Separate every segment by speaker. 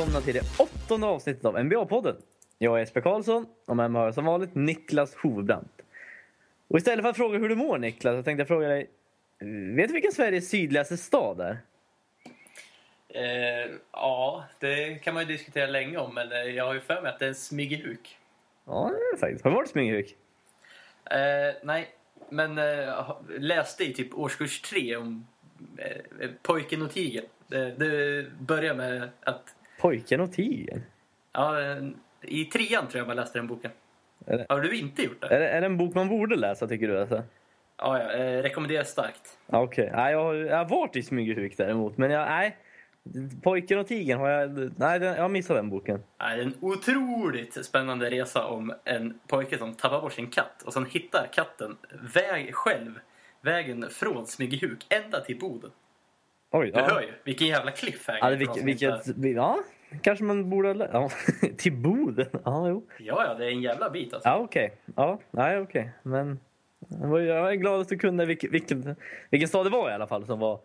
Speaker 1: Välkomna till det åttonde avsnittet av NBA-podden. Jag är Jesper Karlsson och med mig har jag som vanligt Niklas Hovbrandt. Och istället för att fråga hur du mår Niklas, så tänkte jag fråga dig. Vet du vilken Sveriges sydligaste stad är?
Speaker 2: Eh, ja, det kan man ju diskutera länge om, men eh, jag har ju för mig att det är Smygehuk.
Speaker 1: Ja, det är faktiskt. Har du varit i Smygehuk?
Speaker 2: Eh, nej, men eh, läste i typ årskurs tre om eh, pojken och tigern. Det, det börjar med att...
Speaker 1: Pojken och tigern?
Speaker 2: Ja, i trean tror jag man läste den boken.
Speaker 1: Det,
Speaker 2: Har du inte gjort det?
Speaker 1: är det, är det en bok man borde läsa tycker du? Alltså?
Speaker 2: Ja, ja eh, rekommenderar starkt.
Speaker 1: Okej, nej, jag, har, jag har varit i Smygehuk däremot. Men jag, nej, Pojken och tigern har jag... Nej, den, jag missat den boken.
Speaker 2: Är en otroligt spännande resa om en pojke som tappar bort sin katt och sen hittar katten väg själv vägen från Smygehuk ända till Boden.
Speaker 1: Oj,
Speaker 2: Du
Speaker 1: ja.
Speaker 2: hör ju, vilken jävla cliffhanger.
Speaker 1: Ja, vilket, vilket, ja, kanske man borde Ja, till Boden? Ja, jo.
Speaker 2: Ja, ja, det är en jävla bit alltså.
Speaker 1: Ja, okej. Ja, nej, okej. Men jag är glad att du kunde vilken, vilken, vilken stad det var i alla fall som var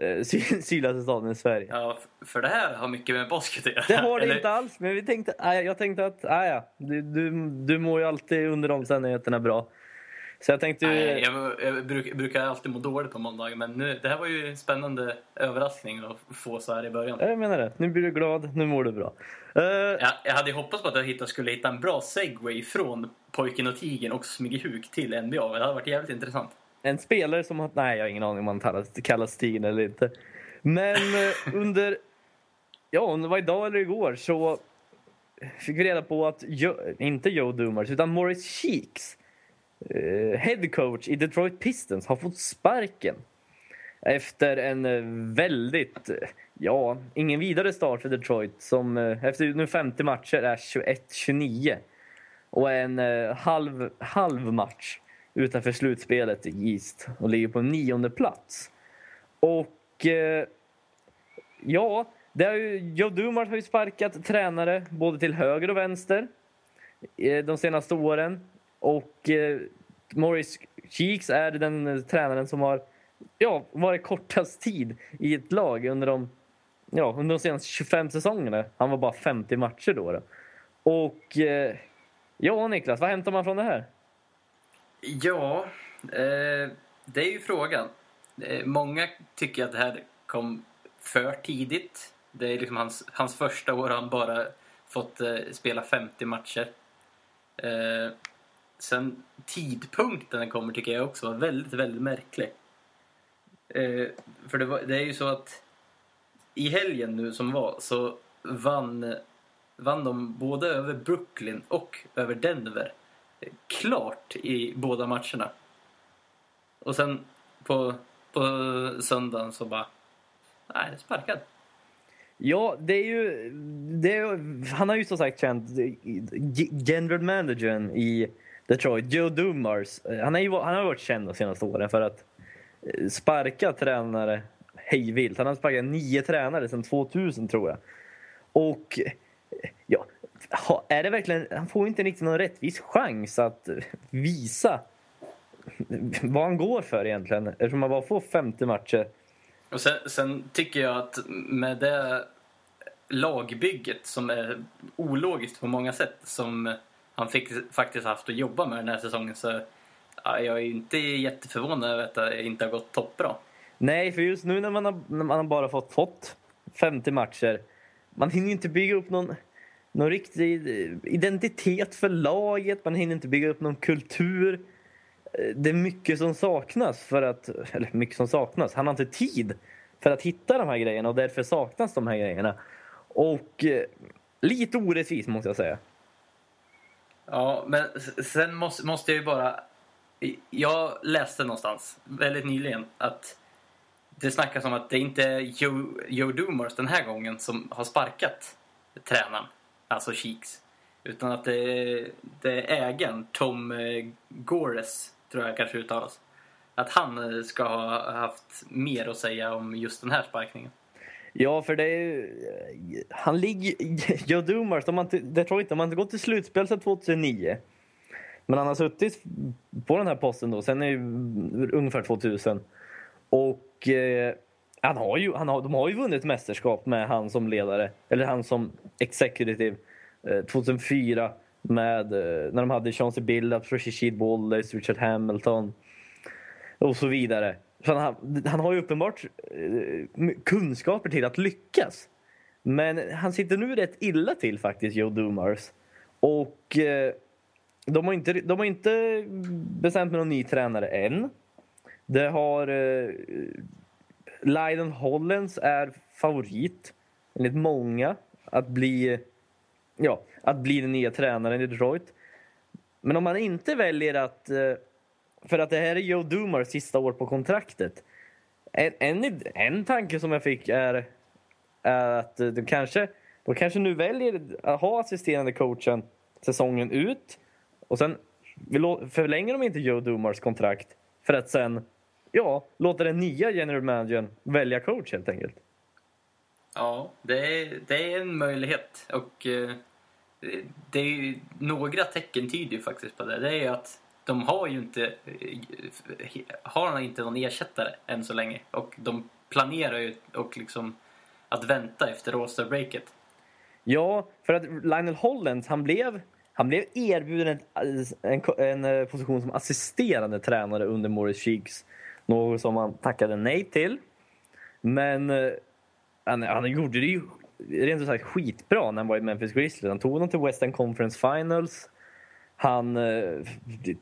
Speaker 1: eh, sy, sydligaste staden i Sverige.
Speaker 2: Ja, för det här har mycket med basket att göra.
Speaker 1: Det har det
Speaker 2: Eller-
Speaker 1: inte alls, men vi tänkte, jag tänkte att ah, ja, du, du, du mår ju alltid under omständigheterna bra. Så jag tänkte...
Speaker 2: Nej, jag, jag bruk, brukar alltid må dåligt på måndagar, men nu, det här var ju en spännande överraskning att få så här i början.
Speaker 1: Jag menar det. Nu blir du glad, nu mår du bra. Eh,
Speaker 2: Jag, jag hade hoppats på att jag hitta, skulle hitta en bra segway från Pojken och Tigern och Smygehuk till NBA. Det hade varit jävligt intressant.
Speaker 1: En spelare som har... Nej, jag har ingen aning om han kallas, Stigen eller inte. Men eh, under... Ja, om det var idag eller igår så fick vi reda på att, jo, inte Joe Dumars, utan Morris Cheeks, eh, head coach i Detroit Pistons, har fått sparken. Efter en eh, väldigt, eh, ja, ingen vidare start för Detroit som eh, efter nu 50 matcher är 21-29. Och en eh, halv, halv match utanför slutspelet i East och ligger på nionde plats. Och eh, ja, det har ju, Joe Dumars har ju sparkat tränare både till höger och vänster eh, de senaste åren. Och eh, Morris Cheeks är den eh, tränaren som har ja, varit kortast tid i ett lag under de, ja, under de senaste 25 säsongerna. Han var bara 50 matcher då. då. Och eh, ja, Niklas, vad hämtar man från det här?
Speaker 2: Ja, eh, det är ju frågan. Eh, många tycker att det här kom för tidigt. Det är liksom hans, hans första år har han bara fått eh, spela 50 matcher. Eh, sen tidpunkten den kommer tycker jag också var väldigt, väldigt märklig. Eh, för det, var, det är ju så att i helgen nu som var så vann, vann de både över Brooklyn och över Denver klart i båda matcherna. Och sen på, på söndagen så bara... Nej, sparkad.
Speaker 1: Ja, det är ju... Det är, han har ju som sagt känt general managern i Detroit, Joe Dumars. Eh, han, är ju, han har varit känd de senaste åren för att eh, sparka tränare hejvilt. Han har sparkat nio tränare sedan 2000 tror jag. Och eh, ja, är det verkligen... Han får inte riktigt någon rättvis chans att visa vad han går för egentligen. Eftersom han bara får 50 matcher.
Speaker 2: Och sen, sen tycker jag att med det lagbygget som är ologiskt på många sätt som han fick faktiskt haft att jobba med den här säsongen så ja, jag är inte jätteförvånad över att det inte har gått toppbra.
Speaker 1: Nej, för just nu när man har, när man har bara fått, fått 50 matcher, man hinner ju inte bygga upp någon, någon riktig identitet för laget, man hinner inte bygga upp någon kultur. Det är mycket som saknas för att, eller mycket som saknas, han har inte tid för att hitta de här grejerna och därför saknas de här grejerna. Och eh, lite orättvist måste jag säga.
Speaker 2: Ja, men sen måste, måste jag ju bara... Jag läste någonstans väldigt nyligen att det snackas om att det inte är Joe, Joe Doomers den här gången som har sparkat tränaren, alltså Cheeks. Utan att det är, det är ägaren, Tom eh, Gores, tror jag kanske uttalas. Att han eh, ska ha haft mer att säga om just den här sparkningen.
Speaker 1: Ja, för det är ju... Eh, han ligger... Joe Dumars, de har inte, Detroit, de har inte gått till slutspel sedan 2009. Men han har suttit på den här posten då, sen är ju ungefär 2000. Och eh, han har ju, han har, de har ju vunnit mästerskap med han som ledare, eller han som executive eh, 2004 med, eh, när de hade Chauncey Billups, Rashid Wallace, Richard Hamilton och så vidare. Han, han har ju uppenbart eh, kunskaper till att lyckas. Men han sitter nu rätt illa till faktiskt, Joe Dumars. Och eh, de, har inte, de har inte bestämt med någon ny tränare än. Det har... Eh, Lydon Hollands är favorit, enligt många, att bli, ja, att bli den nya tränaren i Detroit. Men om man inte väljer att... Eh, för att det här är Joe Dumars sista år på kontraktet. En, en, en tanke som jag fick är, är att de kanske, de kanske nu väljer att ha assisterande coachen säsongen ut och sen förlänger de inte Joe Dumars kontrakt för att sen ja, låta den nya general managern välja coach helt enkelt.
Speaker 2: Ja, det är, det är en möjlighet. Och eh, det är ju, några tecken tyder ju faktiskt på det. Det är ju att de har ju inte, har inte någon ersättare än så länge. Och de planerar ju och liksom att vänta efter rosterbreaket.
Speaker 1: Ja, för att Lionel Hollands, han blev, han blev erbjuden en, en, en eh, position som assisterande tränare under Morris Cheeks. Något som han tackade nej till. Men eh, han, han gjorde det ju rent ut sagt skitbra när han var i Memphis Grizzlies. Han tog honom till Western Conference Finals. Han, eh,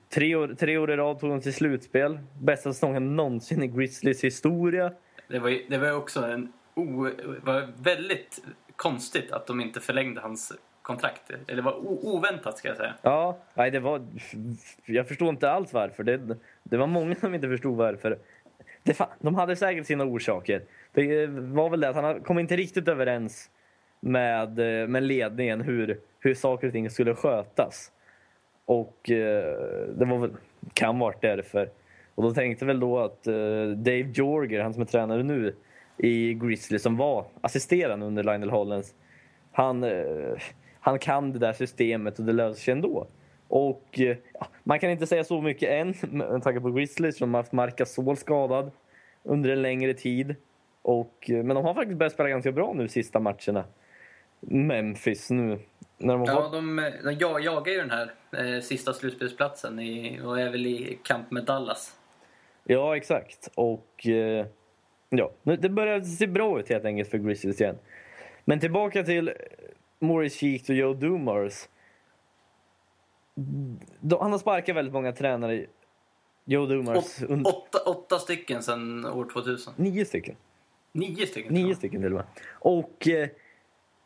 Speaker 1: tre, år, tre år i rad tog dem till slutspel. Bästa säsongen någonsin i Grizzlies historia.
Speaker 2: Det var, det var också en o, var väldigt konstigt att de inte förlängde hans kontrakt. Eller var oväntat ska jag säga.
Speaker 1: Ja, nej, det var... Jag förstår inte alls varför. Det, det var många som inte förstod varför. Det, de hade säkert sina orsaker. Det var väl det att han kom inte riktigt överens med, med ledningen hur, hur saker och ting skulle skötas. Och eh, det var väl, kan varit därför. Och då tänkte väl då att eh, Dave Jorger, han som är tränare nu i Grizzly som var assisterande under Lionel Hollens, han, eh, han kan det där systemet och det löser sig ändå. Och eh, man kan inte säga så mycket än med tanke på Grizzlies som har haft Marcus Sol skadad under en längre tid. Och, eh, men de har faktiskt börjat spela ganska bra nu sista matcherna. Memphis nu.
Speaker 2: När de ja, de, de jagar ju den här eh, sista slutspelsplatsen i, och är väl i kamp med Dallas.
Speaker 1: Ja, exakt. Och eh, ja, det börjar se bra ut helt enkelt för Grizzlies igen. Men tillbaka till Morris Cheek och Joe Dumars. De, han har sparkat väldigt många tränare. Joe Dumars.
Speaker 2: Åt, åtta, åtta stycken sedan år 2000.
Speaker 1: Nio stycken.
Speaker 2: Nio stycken?
Speaker 1: Nio stycken till och med. Och eh,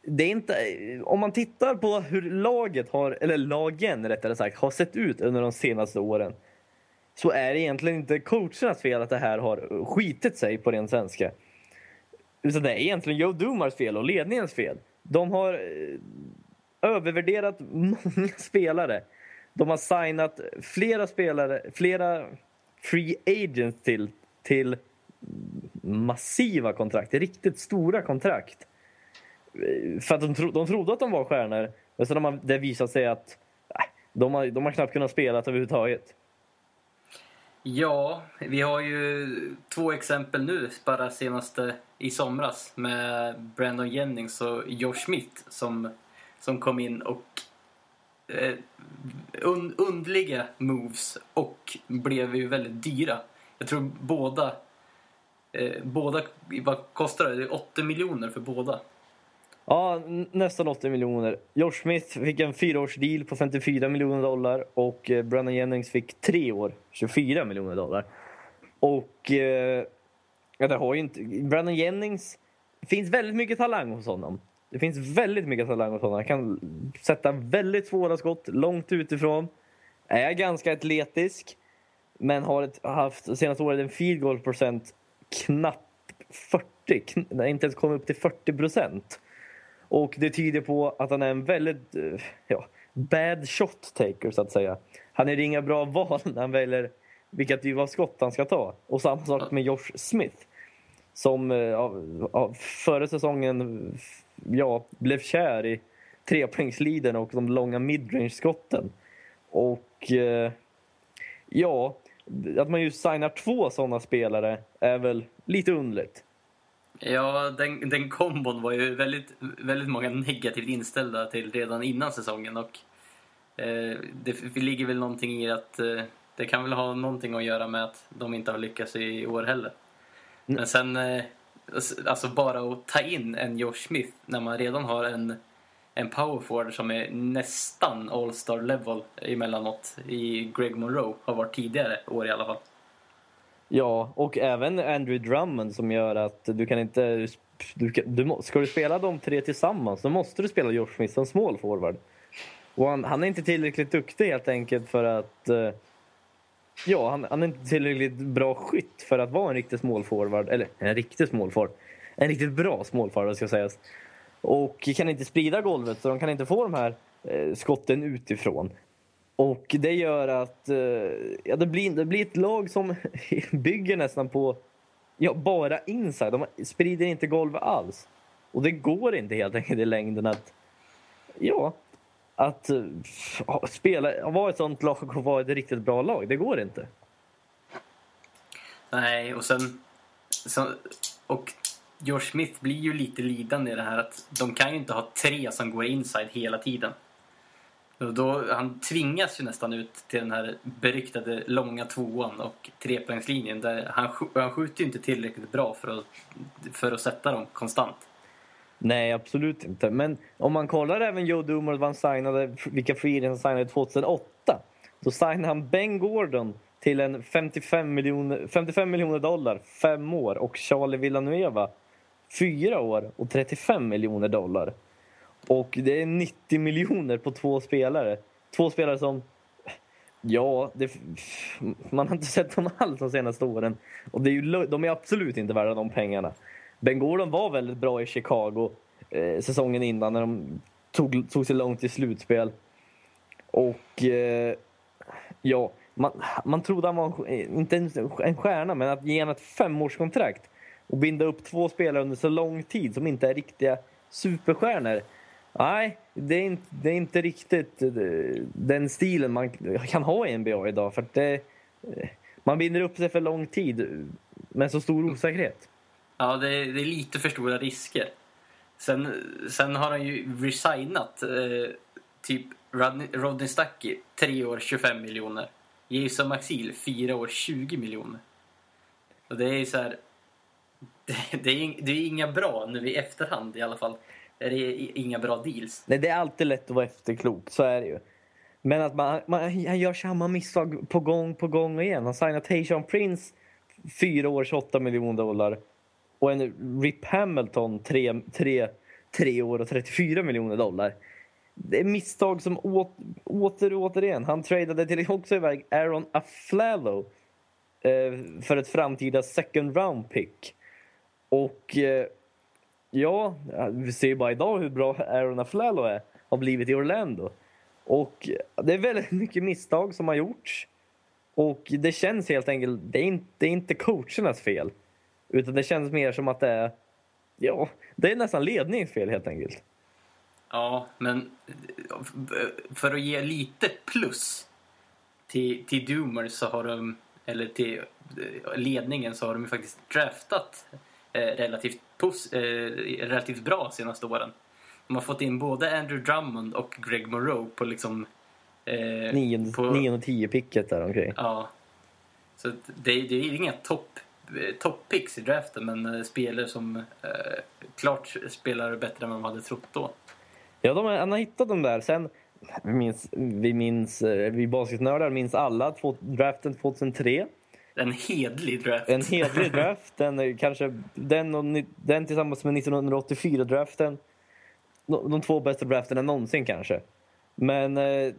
Speaker 1: det är inte... Om man tittar på hur laget har, eller lagen rättare sagt, har sett ut under de senaste åren så är det egentligen inte coachernas fel att det här har skitit sig på ren svenska. Utan det är egentligen Joe Dumars fel och ledningens fel. De har eh, övervärderat många spelare. De har signat flera spelare, flera free agents till, till massiva kontrakt, riktigt stora kontrakt. För att de, tro, de trodde att de var stjärnor, men sen har det visat sig att nej, de, har, de har knappt kunnat spela överhuvudtaget.
Speaker 2: Ja, vi har ju två exempel nu, bara senaste i somras med Brandon Jennings och Josh Smith som, som kom in och eh, un, undliga moves och blev ju väldigt dyra. Jag tror båda, eh, båda vad kostar det? 80 miljoner för båda.
Speaker 1: Ja, nästan 80 miljoner. Josh Smith fick en fyraårsdeal på 54 miljoner dollar och eh, Brandon Jennings fick tre år, 24 miljoner dollar. Och eh, ja, det har ju inte... Brandon Jennings, det finns väldigt mycket talang hos honom. Det finns väldigt mycket talang hos honom. Han kan sätta väldigt svåra skott långt utifrån. Är ganska atletisk, men har ett, haft senaste året en field goal procent knappt 40, kn inte ens kommit upp till 40 procent. Och det tyder på att han är en väldigt eh, ja, bad shot taker så att säga. Han är inga bra val när han väljer vilka typ av skott han ska ta. Och samma sak med Josh Smith. Som eh, ja, före säsongen ja, blev kär i trepoängsliden och de långa midrange-skotten. Och eh, ja, att man just signar två sådana spelare är väl lite underligt.
Speaker 2: Ja, den, den kombon var ju väldigt, väldigt många negativt inställda till redan innan säsongen. Och, eh, det ligger väl någonting i att eh, det kan väl ha någonting att göra med att de inte har lyckats i år heller. Men sen, eh, alltså bara att ta in en Josh Smith när man redan har en, en powerforward som är nästan all-star level emellanåt i Greg Monroe, har varit tidigare år i alla fall.
Speaker 1: Ja, och även Andrew Drummond som gör att du kan inte... Du, kan, du, ska du spela de tre tillsammans, då måste du spela Josh Smith som small forward. Och han, han är inte tillräckligt duktig helt enkelt för att... Eh, ja, han, han, är inte tillräckligt bra skytt för att vara en riktig small forward. Eller en riktig small forward. En riktigt bra small forward ska sägas. Och kan inte sprida golvet så de kan inte få de här eh, skotten utifrån. Och det gör att eh, ja, det, blir, det blir ett lag som bygger nästan på ja, bara inside. De sprider inte golvet alls. Och det går inte helt enkelt i längden att ja, att eh, spela, vara ett sånt lag och vara ett riktigt bra lag. Det går inte.
Speaker 2: Nej, och sen... Så, och George Smith blir ju lite lidande i det här att de kan ju inte ha tre som går inside hela tiden. Då, han tvingas ju nästan ut till den här beryktade långa tvåan och trepoängslinjen. Där han, han skjuter ju inte tillräckligt bra för att, för att sätta dem konstant.
Speaker 1: Nej, absolut inte. Men om man kollar även Joe Dumars vad han signade, vilka free han signade 2008. Då signade han Ben Gordon till en 55 miljoner, 55 miljoner dollar, fem år. Och Charlie Villanueva, fyra år och 35 miljoner dollar. Och det är 90 miljoner på två spelare. Två spelare som... Ja, det, man har inte sett dem alls de senaste åren. Och det är ju, de är absolut inte värda de pengarna. Ben Gordon var väldigt bra i Chicago eh, säsongen innan när de tog, tog sig långt i slutspel. Och eh, ja, man, man trodde han var, inte en stjärna, men att ge honom ett femårskontrakt och binda upp två spelare under så lång tid som inte är riktiga superstjärnor Nej, det är inte, det är inte riktigt eh, den stilen man kan ha i NBA idag. För det, eh, man binder upp sig för lång tid eh, med så stor osäkerhet.
Speaker 2: Ja, det är, det är lite för stora risker. Sen, sen har han ju resignat eh, typ Rodney, Rodney Stuckey, 3 år 25 miljoner. Jason Maxil, 4 år 20 miljoner. Och det är så här, det, det, är, det är inga bra nu i efterhand i alla fall är det inga bra deals.
Speaker 1: Nej, det är alltid lätt att vara efterklok, så är det ju. Men att man, man, han gör samma misstag på gång på gång igen. Han signar Tayshaun Prince, fyra år, 28 miljoner dollar. Och en Rip Hamilton, tre, tre, tre år och 34 miljoner dollar. Det är misstag som åt, åter och återigen. Han tradade till också iväg Aaron Aflalo eh, för ett framtida second round pick. Och eh, Ja, vi ser ju bara idag hur bra Aaron Aflalo är, har blivit i Orlando. Och det är väldigt mycket misstag som har gjorts. Och det känns helt enkelt, det är inte, det är inte coachernas fel. Utan det känns mer som att det är, ja, det är nästan ledningens fel helt enkelt.
Speaker 2: Ja, men för att ge lite plus till, till Doomers så har de, eller till ledningen så har de ju faktiskt draftat relativt, pos, eh, relativt bra senaste åren. De har fått in både Andrew Drummond och Greg Monroe på liksom...
Speaker 1: Eh, 9 och 10 picket där omkring.
Speaker 2: Ja. Så det, det är inga topp eh, toppicks i draften men eh, spelare som eh, klart spelar bättre än vad de hade trott då.
Speaker 1: Ja, de, han har hittat dem där. Sen, vi minns, vi, minns, vi basketnördar minns alla draften 2003
Speaker 2: en hedlig draft.
Speaker 1: En hedlig draft. Den, kanske, den, och, den tillsammans med 1984-draften. De, de två bästa drafterna någonsin kanske. Men eh,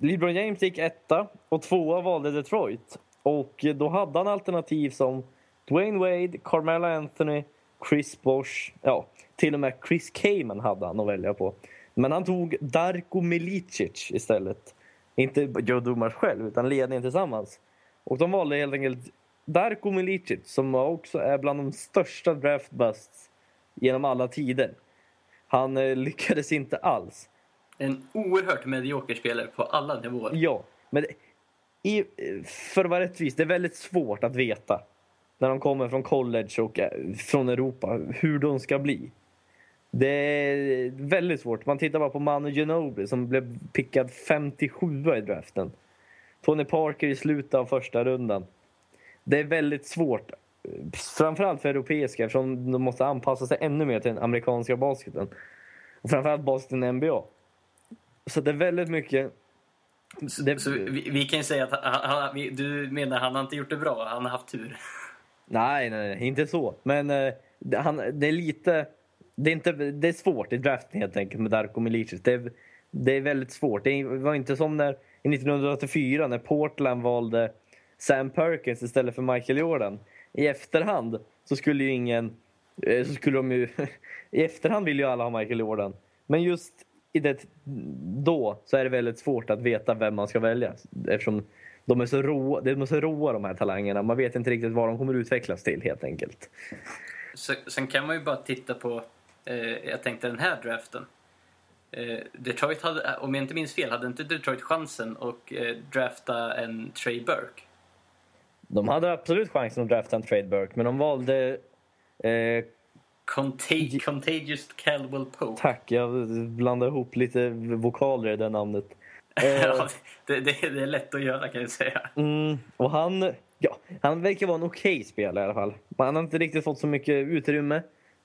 Speaker 1: LeBron James gick etta och tvåa valde Detroit. Och då hade han alternativ som Dwayne Wade, Carmelo Anthony, Chris Bosh. Ja, till och med Chris Kaman hade han att välja på. Men han tog Darko Milicic istället. Inte Joe Dumars själv, utan ledningen tillsammans. Och de valde helt enkelt Darko Milicic som också är bland de största draft busts genom alla tider. Han eh, lyckades inte alls.
Speaker 2: En oerhört medioker spelare på alla nivåer.
Speaker 1: Ja, men i, för att vara rättvis, det är väldigt svårt att veta när de kommer från college och eh, från Europa, hur de ska bli. Det är väldigt svårt. Man tittar bara på Manu Ginobili som blev pickad 57 i draften. Tony Parker i slutet av första rundan. Det är väldigt svårt. Framförallt för europeiska eftersom de måste anpassa sig ännu mer till den amerikanska basketen. Och framförallt basketen i NBA. Så det är väldigt mycket... Det...
Speaker 2: Så vi, vi, kan ju säga att han, han, du menar han har inte gjort det bra, han har haft tur.
Speaker 1: Nej, nej, nej inte så. Men eh, han, det är lite... Det är, inte, det är svårt i draften helt enkelt med Darko Milicic. Det det är väldigt svårt. Det var inte som när, 1984 när Portland valde Sam Perkins istället för Michael Jordan. I efterhand så skulle ju ingen... Eh, så skulle de ju, I efterhand vill ju alla ha Michael Jordan. Men just i det, då så är det väldigt svårt att veta vem man ska välja. Eftersom de är så råa, de är så råa de här talangerna. Man vet inte riktigt vad de kommer utvecklas till helt enkelt.
Speaker 2: sen kan man ju bara titta på, eh, jag tänkte den här draften. Eh, Detroit hade, om jag inte minns fel, hade inte Detroit chansen att eh, drafta en Trey Burke?
Speaker 1: De hade absolut chansen att drafta en Trey Burke, men de valde eh,
Speaker 2: Contag Contagious Caldwell Pope.
Speaker 1: Tack, jag blandade ihop lite vokaler i det namnet.
Speaker 2: ja, det, det, det, är lätt att göra kan jag säga.
Speaker 1: Mm, och han, ja, han verkar vara en okej okay spelare i alla fall. Han har inte riktigt fått så mycket utrymme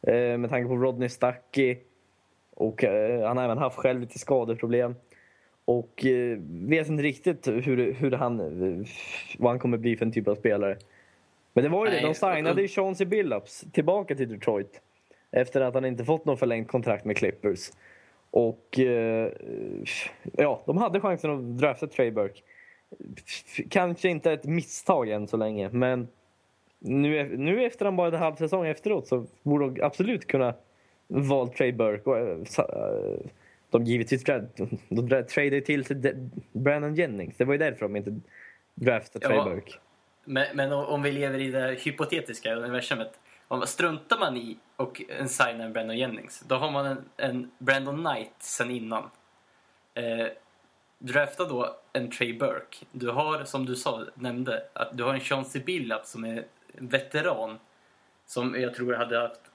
Speaker 1: eh, med tanke på Rodney Stuckey. Och eh, han har även haft själv lite skadeproblem. Och eh, vet inte riktigt hur, hur han, vad han kommer bli för en typ av spelare. Men det var ju Nej, det, de signade ju Chauncey Billups tillbaka till Detroit. Efter att han inte fått någon förlängt kontrakt med Clippers. Och eh, ja, de hade chansen att drafta Trey Burke. Kanske inte ett misstag än så länge, men nu, nu efter han bara en halv säsong efteråt så borde de absolut kunna valt Trey Burke. Och, äh, de givetvis de, de tradade till sig Brandon Jennings. Det var ju därför de inte draftade Trey ja, Burke.
Speaker 2: Men, men, om vi lever i det hypotetiska universumet. Om struntar man i och signar en Brandon Jennings, då har man en, en Brandon Knight sen innan. Eh, drafta då en Trey Burke. Du har, som du sa, nämnde, att du har en Chauncey Billups som är veteran. Som jag tror hade haft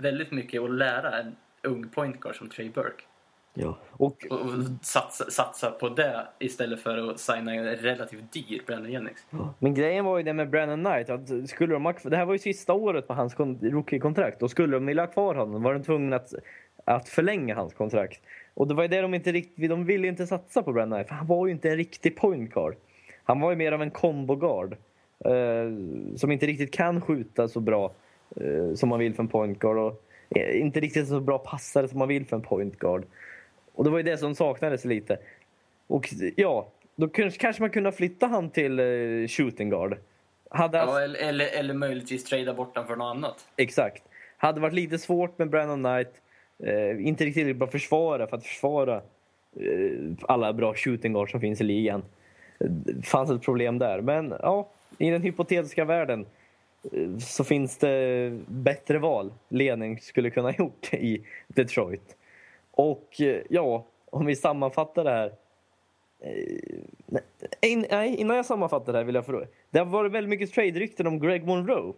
Speaker 2: väldigt mycket att lära en ung pointguard som Trey Burke.
Speaker 1: Ja.
Speaker 2: Och, och, och satsa, satsa, på det istället för att signa en relativt dyr Brandon Jennings.
Speaker 1: Men grejen var ju det med Brandon Knight. Att skulle de, det här var ju sista året på hans rookie-kontrakt. Och skulle de vilja ha kvar honom var de tvungna att, att förlänga hans kontrakt. Och det var ju det de inte riktigt... De ville inte satsa på Brandon Knight. För han var ju inte en riktig point guard. Han var ju mer av en combo guard. Eh, som inte riktigt kan skjuta så bra eh, som man vill för en point guard. Och eh, inte riktigt så bra passare som man vill för en point guard. Och det var ju det som saknades lite. Och ja, då kanske man kunde flytta han till uh, shooting guard.
Speaker 2: Hade ja, eller, eller, eller möjligtvis trada bort honom för något annat.
Speaker 1: Exakt. Hade varit lite svårt med Brandon Knight. Uh, inte riktigt bra försvara för att försvara uh, alla bra shooting guard som finns i ligan. Det fanns ett problem där. Men ja, i den hypotetiska världen så finns det bättre val ledning skulle kunna ha gjort i Detroit. Och eh, ja, om vi sammanfattar det här. Eh, nej, innan jag sammanfattar det här vill jag fråga. Det har varit väldigt mycket trade-rykten om Greg Monroe.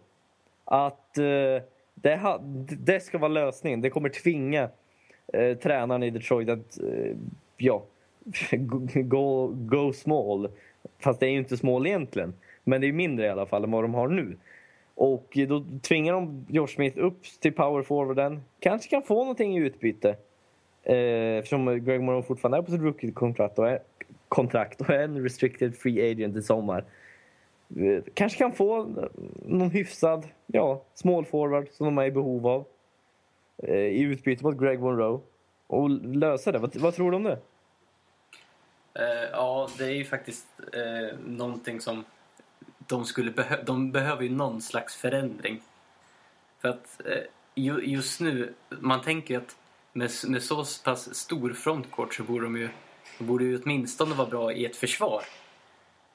Speaker 1: Att eh, det, det ska vara lösningen. Det kommer tvinga tränaren i Detroit att ja, go, go small. Fast det är ju inte small egentligen. Men det är mindre i alla fall än vad de har nu. Och då tvingar de Josh Smith upp till power forwarden. Kanske kan få någonting i utbyte. Eh, eftersom Greg Monroe fortfarande är på sitt rookie-kontrakt och, är, kontrakt och är en restricted free agent i sommar. Eh, kanske kan få någon hyfsad ja, small forward som de är i behov av eh, i utbyte mot Greg Monroe och lösa det. Vad, vad tror du om det?
Speaker 2: Uh, ja, det är ju faktiskt uh, någonting som de skulle behö De behöver ju någon slags förändring. För att uh, just nu, man tänker ju att med, med så pass stor frontcourt så borde de ju, de borde ju åtminstone vara bra i ett försvar.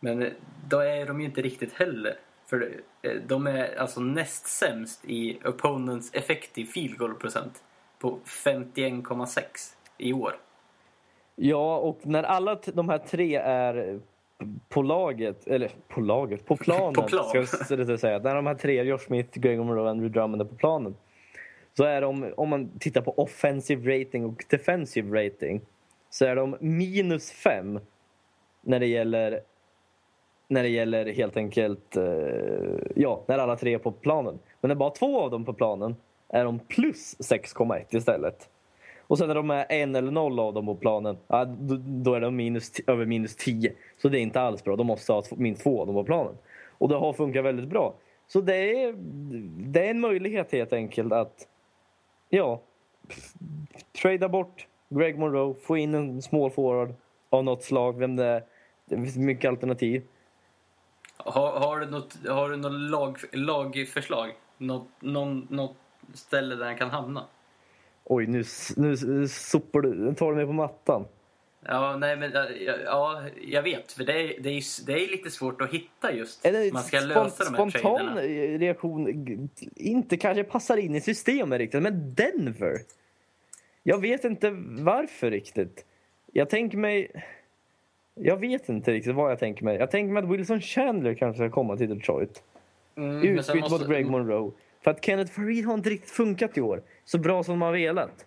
Speaker 2: Men eh, då är de ju inte riktigt heller. För eh, de är alltså näst sämst i opponents effective field goal procent på 51,6 i år.
Speaker 1: Ja, och när alla de här tre är på laget, eller på laget, på planen
Speaker 2: På plan.
Speaker 1: ska jag säga. När de här tre, Josh Smith, Greg Monroe och Andrew Drummond är på planen. Så är de, om man tittar på offensive rating och defensive rating, så är de minus fem när det gäller när det gäller helt enkelt, eh, ja, när alla tre är på planen. Men när bara två av dem på planen är de plus 6,1 istället. Och sen när de är en eller noll av dem på planen, då, är de minus, över minus 10. Så det är inte alls bra. De måste ha minst två av dem på planen. Och det har funkat väldigt bra. Så det är, det är en möjlighet helt enkelt att, ja, trada bort Greg Monroe, få in en small forward av något slag, vem det är. Det finns mycket alternativ.
Speaker 2: Har, har du något, har du något lag, lagförslag? Något, någon, något ställe där han kan hamna?
Speaker 1: Oj, nu, nu sopar du, tar du mig på mattan.
Speaker 2: Ja, nej, men, ja, ja, jag vet. För det är, det, är, det är lite svårt att hitta just.
Speaker 1: Det
Speaker 2: Man ska lösa de här
Speaker 1: spontan
Speaker 2: traderna.
Speaker 1: reaktion inte kanske passar in i systemet riktigt, men Denver. Jag vet inte varför riktigt. Jag tänker mig... Jag vet inte riktigt vad jag tänker mig. Jag tänker mig att Wilson Chandler kanske ska komma till Detroit.
Speaker 2: Mm,
Speaker 1: Utbyte
Speaker 2: måste-
Speaker 1: mot Greg Monroe. För att Kenneth Farid har inte riktigt funkat i år. Så bra som man velat.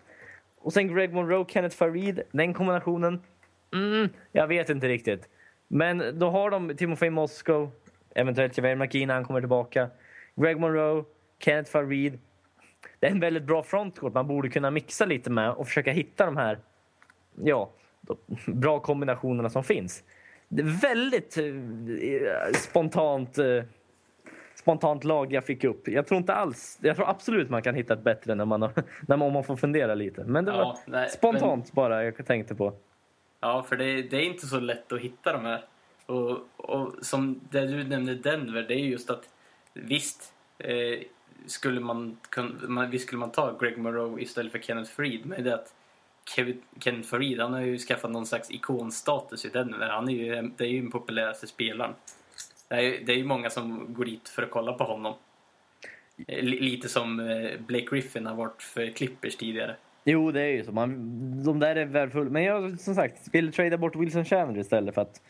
Speaker 1: Och sen Greg Monroe, Kenneth Farid. Den kombinationen. Mm, jag vet inte riktigt. Men då har de Timofey Moskow. Eventuellt Javier McKee när han kommer tillbaka. Greg Monroe, Kenneth Farid. Det är en väldigt bra frontcourt man borde kunna mixa lite med och försöka hitta de här ja, de bra kombinationerna som finns. Det är väldigt eh, spontant eh, spontant lag jag fick upp. Jag tror inte alls, jag tror absolut man kan hitta ett bättre när man, har, när man, om man får fundera lite. Men det var
Speaker 2: Ja, nej,
Speaker 1: spontant bara jag tänkte på.
Speaker 2: Ja, för det, det är inte så lätt att hitta de här. Och, och som det du nämnde Denver, det är just att visst eh, skulle man, man, visst skulle man ta Greg Monroe istället för Kenneth Freed. Men det är att Kevin, Kenneth Freed, han har ju skaffat någon slags ikonstatus i Denver. Han är ju, det är ju den populäraste spelaren. Det är, ju- det är ju många som går dit för att kolla på honom. Eh, lite som eh, Blake Griffin har varit för Clippers tidigare.
Speaker 1: Jo, det är ju så. Man, de där är värdefulla. Men jag som sagt vill trada bort Wilson Chandler istället för att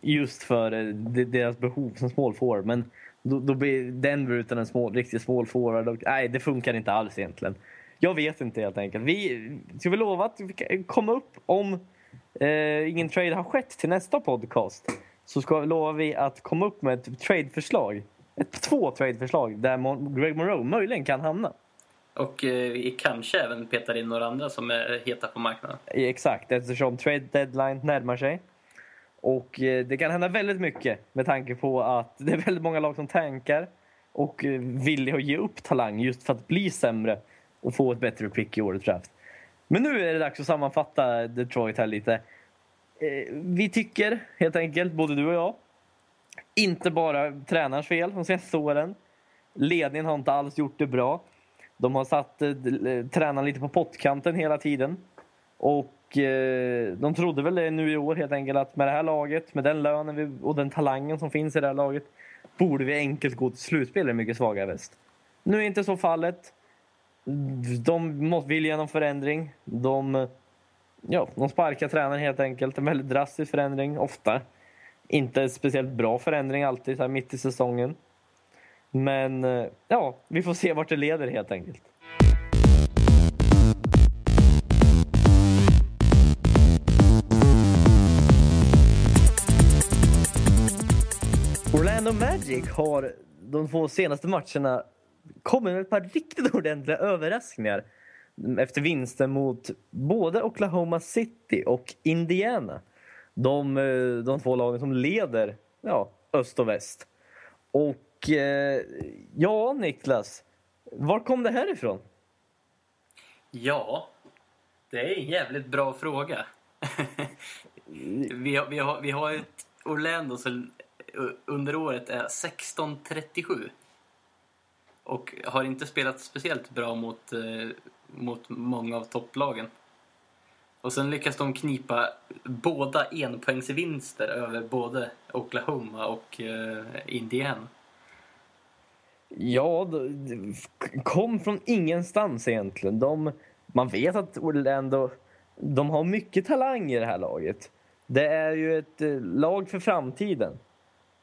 Speaker 1: just för eh, deras behov som small forward. Men då, då blir Denver utan en small, riktig small forward. Och, nej, det funkar inte alls egentligen. Jag vet inte helt enkelt. Vi, ska vi lova att vi kan komma upp om eh, ingen trade har skett till nästa podcast så ska lovar vi att komma upp med ett tradeförslag. Ett, två tradeförslag där Mon- Greg Monroe möjligen kan hamna.
Speaker 2: Och eh, vi kanske även petar in några andra som är heta på marknaden.
Speaker 1: Exakt, eftersom trade deadline närmar sig. Och eh, det kan hända väldigt mycket med tanke på att det är väldigt många lag som tankar och eh, villiga att ge upp talang just för att bli sämre och få ett bättre pick i årets draft. Men nu är det dags att sammanfatta Detroit här lite. Eh, vi tycker helt enkelt, både du och jag, inte bara tränarens fel de senaste åren. Ledningen har inte alls gjort det bra. De har satt eh, eh, tränaren lite på pottkanten hela tiden. Och eh, de trodde väl det nu i år helt enkelt att med det här laget, med den lönen vi, och den talangen som finns i det här laget borde vi enkelt gå till slutspel i mycket svagare väst. Nu är inte så fallet. De vill genom förändring. De, ja, de sparkar tränaren helt enkelt. En väldigt drastisk förändring, ofta. Inte speciellt bra förändring alltid så här mitt i säsongen. Men eh, ja, vi får se vart det leder helt enkelt. Orlando Magic har de två senaste matcherna kommit med ett par riktigt ordentliga överraskningar efter vinsten mot både Oklahoma City och Indiana. De, eh, de två lagen som leder ja, öst och väst. Och eh, ja, Niklas, var kom det här ifrån?
Speaker 2: Ja, det är en jävligt bra fråga. vi, har, vi, har, vi har ett Orlando som eh, under året är 16-37. Och har inte spelat speciellt bra mot, eh, mot många av topplagen. Och sen lyckas de knipa båda enpoängsvinster över både Oklahoma och eh, Indiana.
Speaker 1: Ja, det kom från ingenstans egentligen. De, man vet att Orlando de har mycket talang i det här laget. Det är ju ett eh, lag för framtiden.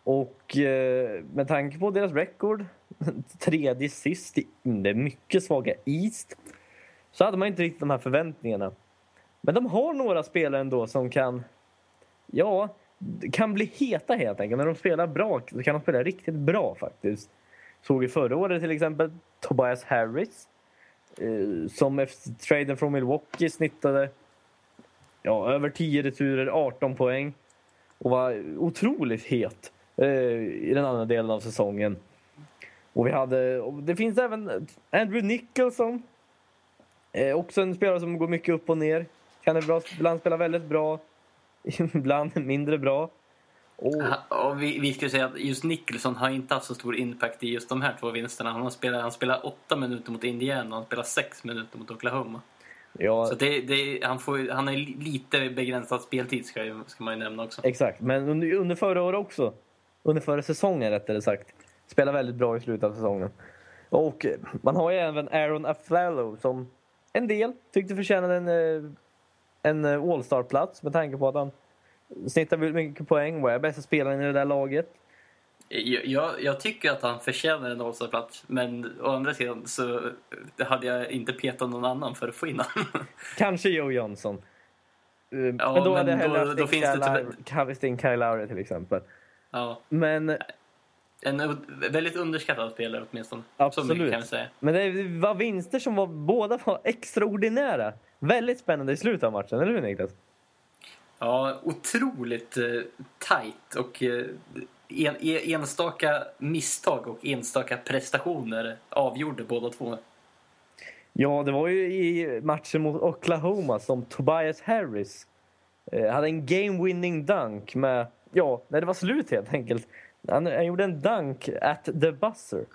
Speaker 1: Och eh, med tanke på deras record, tredje sist i det mycket svaga East, så hade man inte riktigt de här förväntningarna. Men de har några spelare ändå som kan, ja, kan bli heta helt enkelt. När de spelar bra så kan de spela riktigt bra faktiskt. Såg vi förra året till exempel Tobias Harris eh, som efter traden från Milwaukee snittade ja, över 10 returer, 18 poäng och var otroligt het eh, i den andra delen av säsongen. Och vi hade, och det finns även Andrew Nicholson. Eh, också en spelare som går mycket upp och ner. Kan ibland spela väldigt bra, ibland mindre bra.
Speaker 2: Och... och vi, vi skulle säga att just Nicholson har inte haft så stor impact i just de här två vinsterna. Han, har spelat, han spelar åtta minuter mot Indiana och han spelar sex minuter mot Oklahoma. Ja. Så det, det, han, får, han har lite begränsad speltid ska, ska man ju nämna också.
Speaker 1: Exakt, men under, under förra året också. Under förra säsongen rättare sagt. Spelar väldigt bra i slutet av säsongen. Och man har ju även Aaron Afflalo som en del tyckte förtjänade en, eh, en eh, All-star-plats med tanke på att han snittar mycket poäng och är bästa spelaren i det där laget.
Speaker 2: Jag, jag, tycker att han förtjänar en All-star-plats men å andra sidan så hade jag inte petat någon annan för att få in honom.
Speaker 1: Kanske Joe Johnson. Ja, men då men hade jag hellre haft Kyle, Kyle Lowry till exempel.
Speaker 2: Ja.
Speaker 1: Men...
Speaker 2: En väldigt underskattad spelare åtminstone. Absolut. kan säga.
Speaker 1: Men det var vinster som var, båda var extraordinära. Väldigt spännande i slutet av matchen, eller hur Niklas?
Speaker 2: Ja, otroligt eh, tajt och eh, en, enstaka misstag och enstaka prestationer avgjorde båda två.
Speaker 1: Ja, det var ju i matchen mot Oklahoma som Tobias Harris eh, hade en game-winning dunk med, ja, när det var slut helt enkelt. Han, han gjorde en dunk at the buzzer.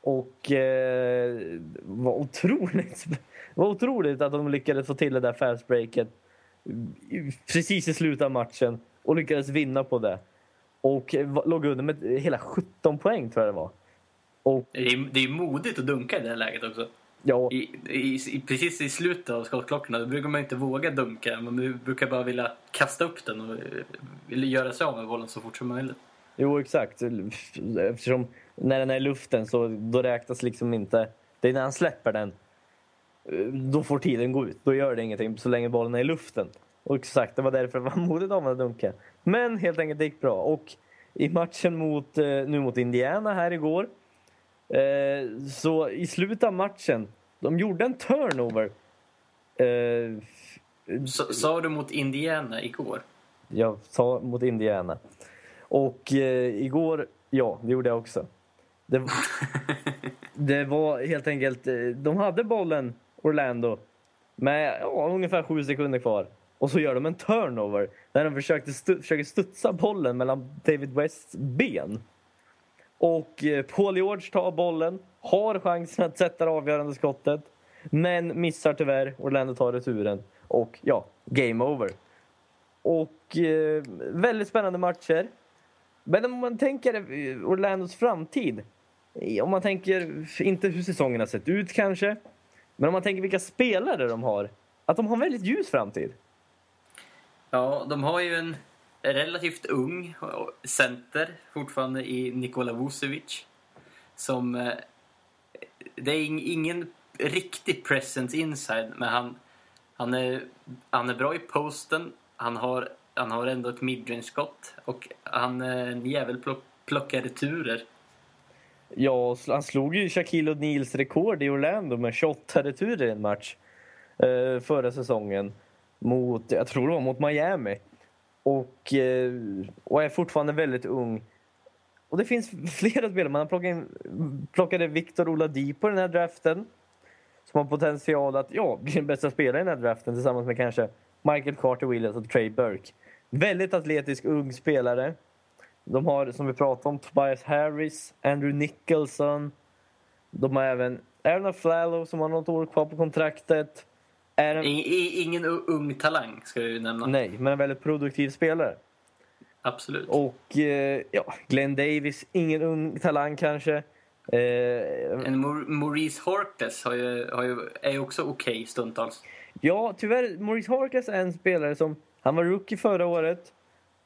Speaker 1: Och eh, var otroligt, var otroligt att de lyckades få till det där fast breaket precis i slutet av matchen och lyckades vinna på det. Och låg under med hela 17 poäng tror jag det var.
Speaker 2: Och, det, är, det är modigt att dunka i det här läget också. Ja. I, i, precis i slutet av skottklockorna brukar man inte våga dunka. Man brukar bara vilja kasta upp den och vill göra sig av med bollen så fort som möjligt.
Speaker 1: Jo, exakt. Eftersom när den är i luften så då räknas liksom inte... Det är när han släpper den. Då får tiden gå ut. Då gör det ingenting så länge bollen är i luften. Och exakt, det var därför det var modigt av att dunka. Men helt enkelt, det gick bra. Och i matchen mot, eh, nu mot Indiana här igår. Eh, så i slutet av matchen, de gjorde en turnover.
Speaker 2: Eh, sa du mot Indiana igår?
Speaker 1: Jag sa mot Indiana. Och eh, igår, ja, det gjorde jag också. Det, det var helt enkelt, eh, de hade bollen, Orlando, med ja, ungefär sju sekunder kvar. Och så gör de en turnover när de försökte stu försöker studsa bollen mellan David Wests ben. Och eh, Paul George tar bollen, har chansen att sätta det avgörande skottet men missar tyvärr. Orlando tar returen. Och ja, game over. Och eh, väldigt spännande matcher. Men om man tänker Orlandos framtid. Om man tänker, inte hur säsongen har sett ut kanske. Men om man tänker vilka spelare de har. Att de har en väldigt ljus framtid.
Speaker 2: Ja, de har ju en relativt ung eh, center fortfarande i Nikola Vucevic. Som... Eh, det är ingen riktig presence inside, men han, han, är, han är bra i posten. Han har, han har ändå ett midrange-skott och han är en jävel plock, plockar returer.
Speaker 1: Ja, han slog ju Shaquille O'Neals rekord i Orlando med 28 returer i en match eh, förra säsongen mot, jag tror det var mot Miami. Och, eh, och är fortfarande väldigt ung. Och det finns flera spelare. Man har plockat in, plockade Victor Oladipo i den här draften. Som har potential att ja, bli den bästa spelaren i den här draften tillsammans med kanske Michael Carter Williams och Trey Burke. Väldigt atletisk ung spelare. De har, som vi pratade om, Tobias Harris, Andrew Nicholson. De har även Aaron Flallow som har något år kvar på kontraktet.
Speaker 2: En... Ingen ung talang, ska vi nämna.
Speaker 1: Nej, men en väldigt produktiv spelare.
Speaker 2: Absolut.
Speaker 1: Och eh, ja, Glenn Davis, ingen ung talang kanske.
Speaker 2: Eh, en Maurice Hortes har ju, har ju, är ju också okej okay stundtals.
Speaker 1: Ja, tyvärr. Maurice Harkas är en spelare som... Han var rookie förra året.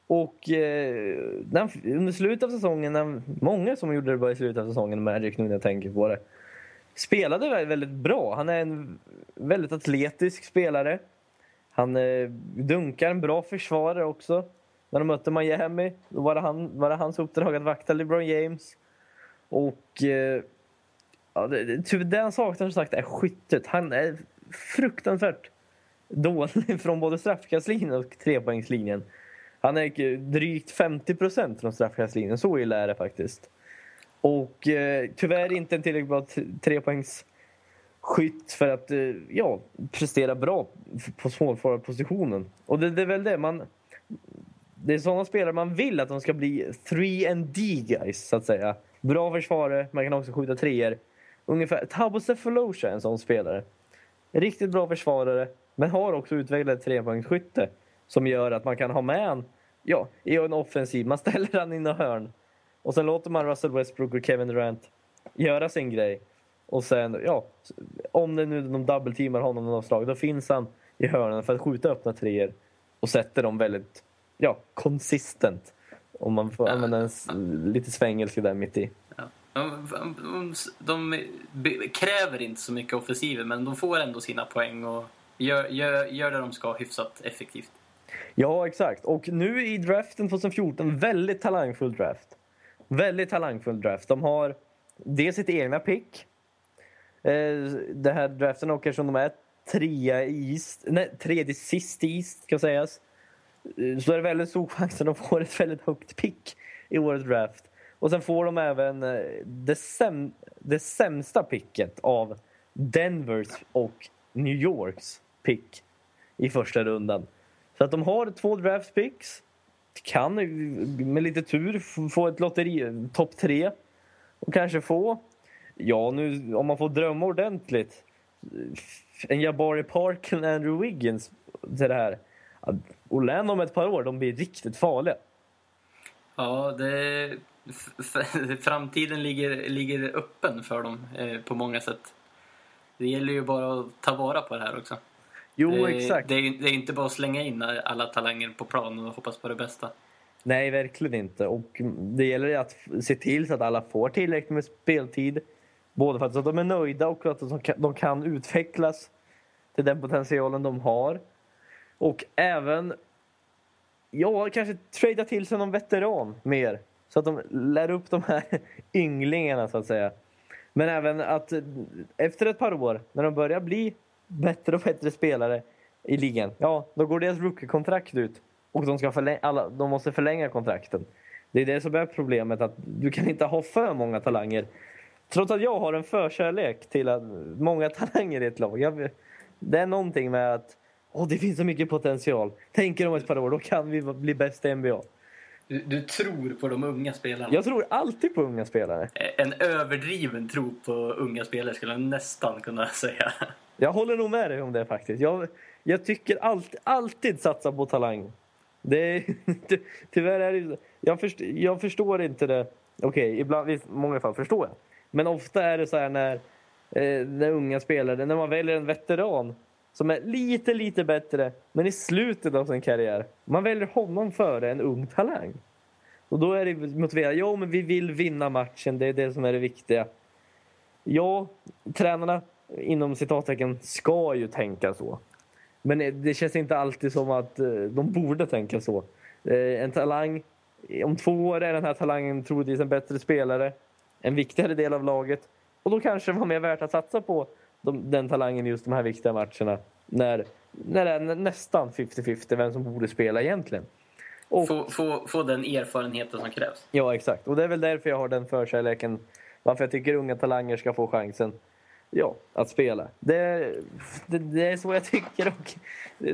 Speaker 1: Och eh, när, under slutet av säsongen, när, många som gjorde det bra i slutet av säsongen, Magic nu när jag tänker på det, spelade väldigt, väldigt bra. Han är en väldigt atletisk spelare. Han eh, dunkar en bra försvarare också. När de mötte Miami då var det, han, var det hans uppdrag att vakta LeBron James. Och eh, ja, det, det, typ det han saknar som sagt är skyttet. Han är fruktansvärt dålig från både straffkastlinjen och trepoängslinjen. Han är drygt 50 procent från straffkastlinjen. Så illa är det faktiskt. Och eh, tyvärr inte en tillräckligt bra trepoängsskytt för att eh, ja, prestera bra på småforwardpositionen. Och det, det är väl det man... Det är sådana spelare man vill att de ska bli 3 and D guys, så att säga. Bra försvarare, man kan också skjuta treor. Ungefär, Tabo Sefolosha är en sån spelare. Riktigt bra försvarare, men har också utvecklat trepoängsskytte som gör att man kan ha med en, ja, i en offensiv. Man ställer han i en hörn och sen låter man Russell Westbrook och Kevin Durant göra sin grej. Och sen, ja, om det nu de dubbelteamar honom något slag, då finns han i hörnen för att skjuta öppna treor och sätter dem väldigt, ja, konsistent. Om man får använda en lite svengelska där mitt i.
Speaker 2: De, de, de, kräver inte så mycket offensiver men de får ändå sina poäng och gör, gör, gör det de ska hyfsat effektivt.
Speaker 1: Ja, exakt. Och nu i draften 2014, väldigt talangfull draft. Väldigt talangfull draft. De har dels sitt egna pick. Eh, det här draften och eftersom de är trea i East, nej, tredje sist i East ska sägas. Eh, så är det väldigt stor chans att de får ett väldigt högt pick i årets draft. Och sen får de även eh, det, säm det sämsta picket av Denvers och New Yorks pick i första rundan. Så att de har två draft picks. Kan med lite tur få ett lotteri, topp tre. Och kanske få, ja nu om man får drömma ordentligt, en Jabari Park och Andrew Wiggins till det här. Orlando om ett par år, de blir riktigt farliga.
Speaker 2: Ja, det, framtiden ligger, ligger öppen för dem eh, på många sätt. Det gäller ju bara att ta vara på det här också.
Speaker 1: Jo, exakt.
Speaker 2: Det är, det är inte bara att slänga in alla talanger på plan och hoppas på det bästa.
Speaker 1: Nej, verkligen inte. Och det gäller att se till så att alla får tillräckligt med speltid. Både för att de är nöjda och att de kan utvecklas till den potentialen de har. Och även, ja, kanske trada till sig någon veteran mer. Så att de lär upp de här ynglingarna, så att säga. Men även att efter ett par år, när de börjar bli bättre och bättre spelare i ligan. Ja, då går deras rookie-kontrakt ut och de, ska förlänga, alla, de måste förlänga kontrakten. Det är det som är problemet, att du kan inte ha för många talanger. Trots att jag har en förkärlek till att många talanger i ett lag. Jag, det är någonting med att oh, det finns så mycket potential. Tänker om ett par år, då kan vi bli bäst i NBA.
Speaker 2: Du, du, tror på de unga spelarna?
Speaker 1: Jag tror alltid på unga spelare.
Speaker 2: En överdriven tro på unga spelare skulle jag nästan kunna säga.
Speaker 1: Jag håller nog med dig om det faktiskt. Jag, jag tycker alltid, alltid satsa på talang. Det, tyvärr är det jag, först, jag förstår inte det. Okej, okay, ibland, i många fall förstår jag. Men ofta är det så här när, eh, när unga spelare, när man väljer en veteran som är lite, lite bättre, men i slutet av sin karriär. Man väljer honom före en ung talang. Och då är det motiverat. Ja, men vi vill vinna matchen. Det är det som är det viktiga. Ja, tränarna inom citattecken ska ju tänka så. Men det känns inte alltid som att eh, de borde tänka så. Eh, en talang, eh, om två år är den här talangen troligtvis en bättre spelare. En viktigare del av laget. Och då kanske det var mer värt att satsa på de, den talangen i just de här viktiga matcherna. När, när det är nästan 50-50 vem som borde spela egentligen.
Speaker 2: Och, få, få, få den erfarenheten som krävs.
Speaker 1: Ja, exakt. Och det är väl därför jag har den förkärleken. Varför jag tycker unga talanger ska få chansen ja, att spela. Det, det, det, är så jag tycker. Och,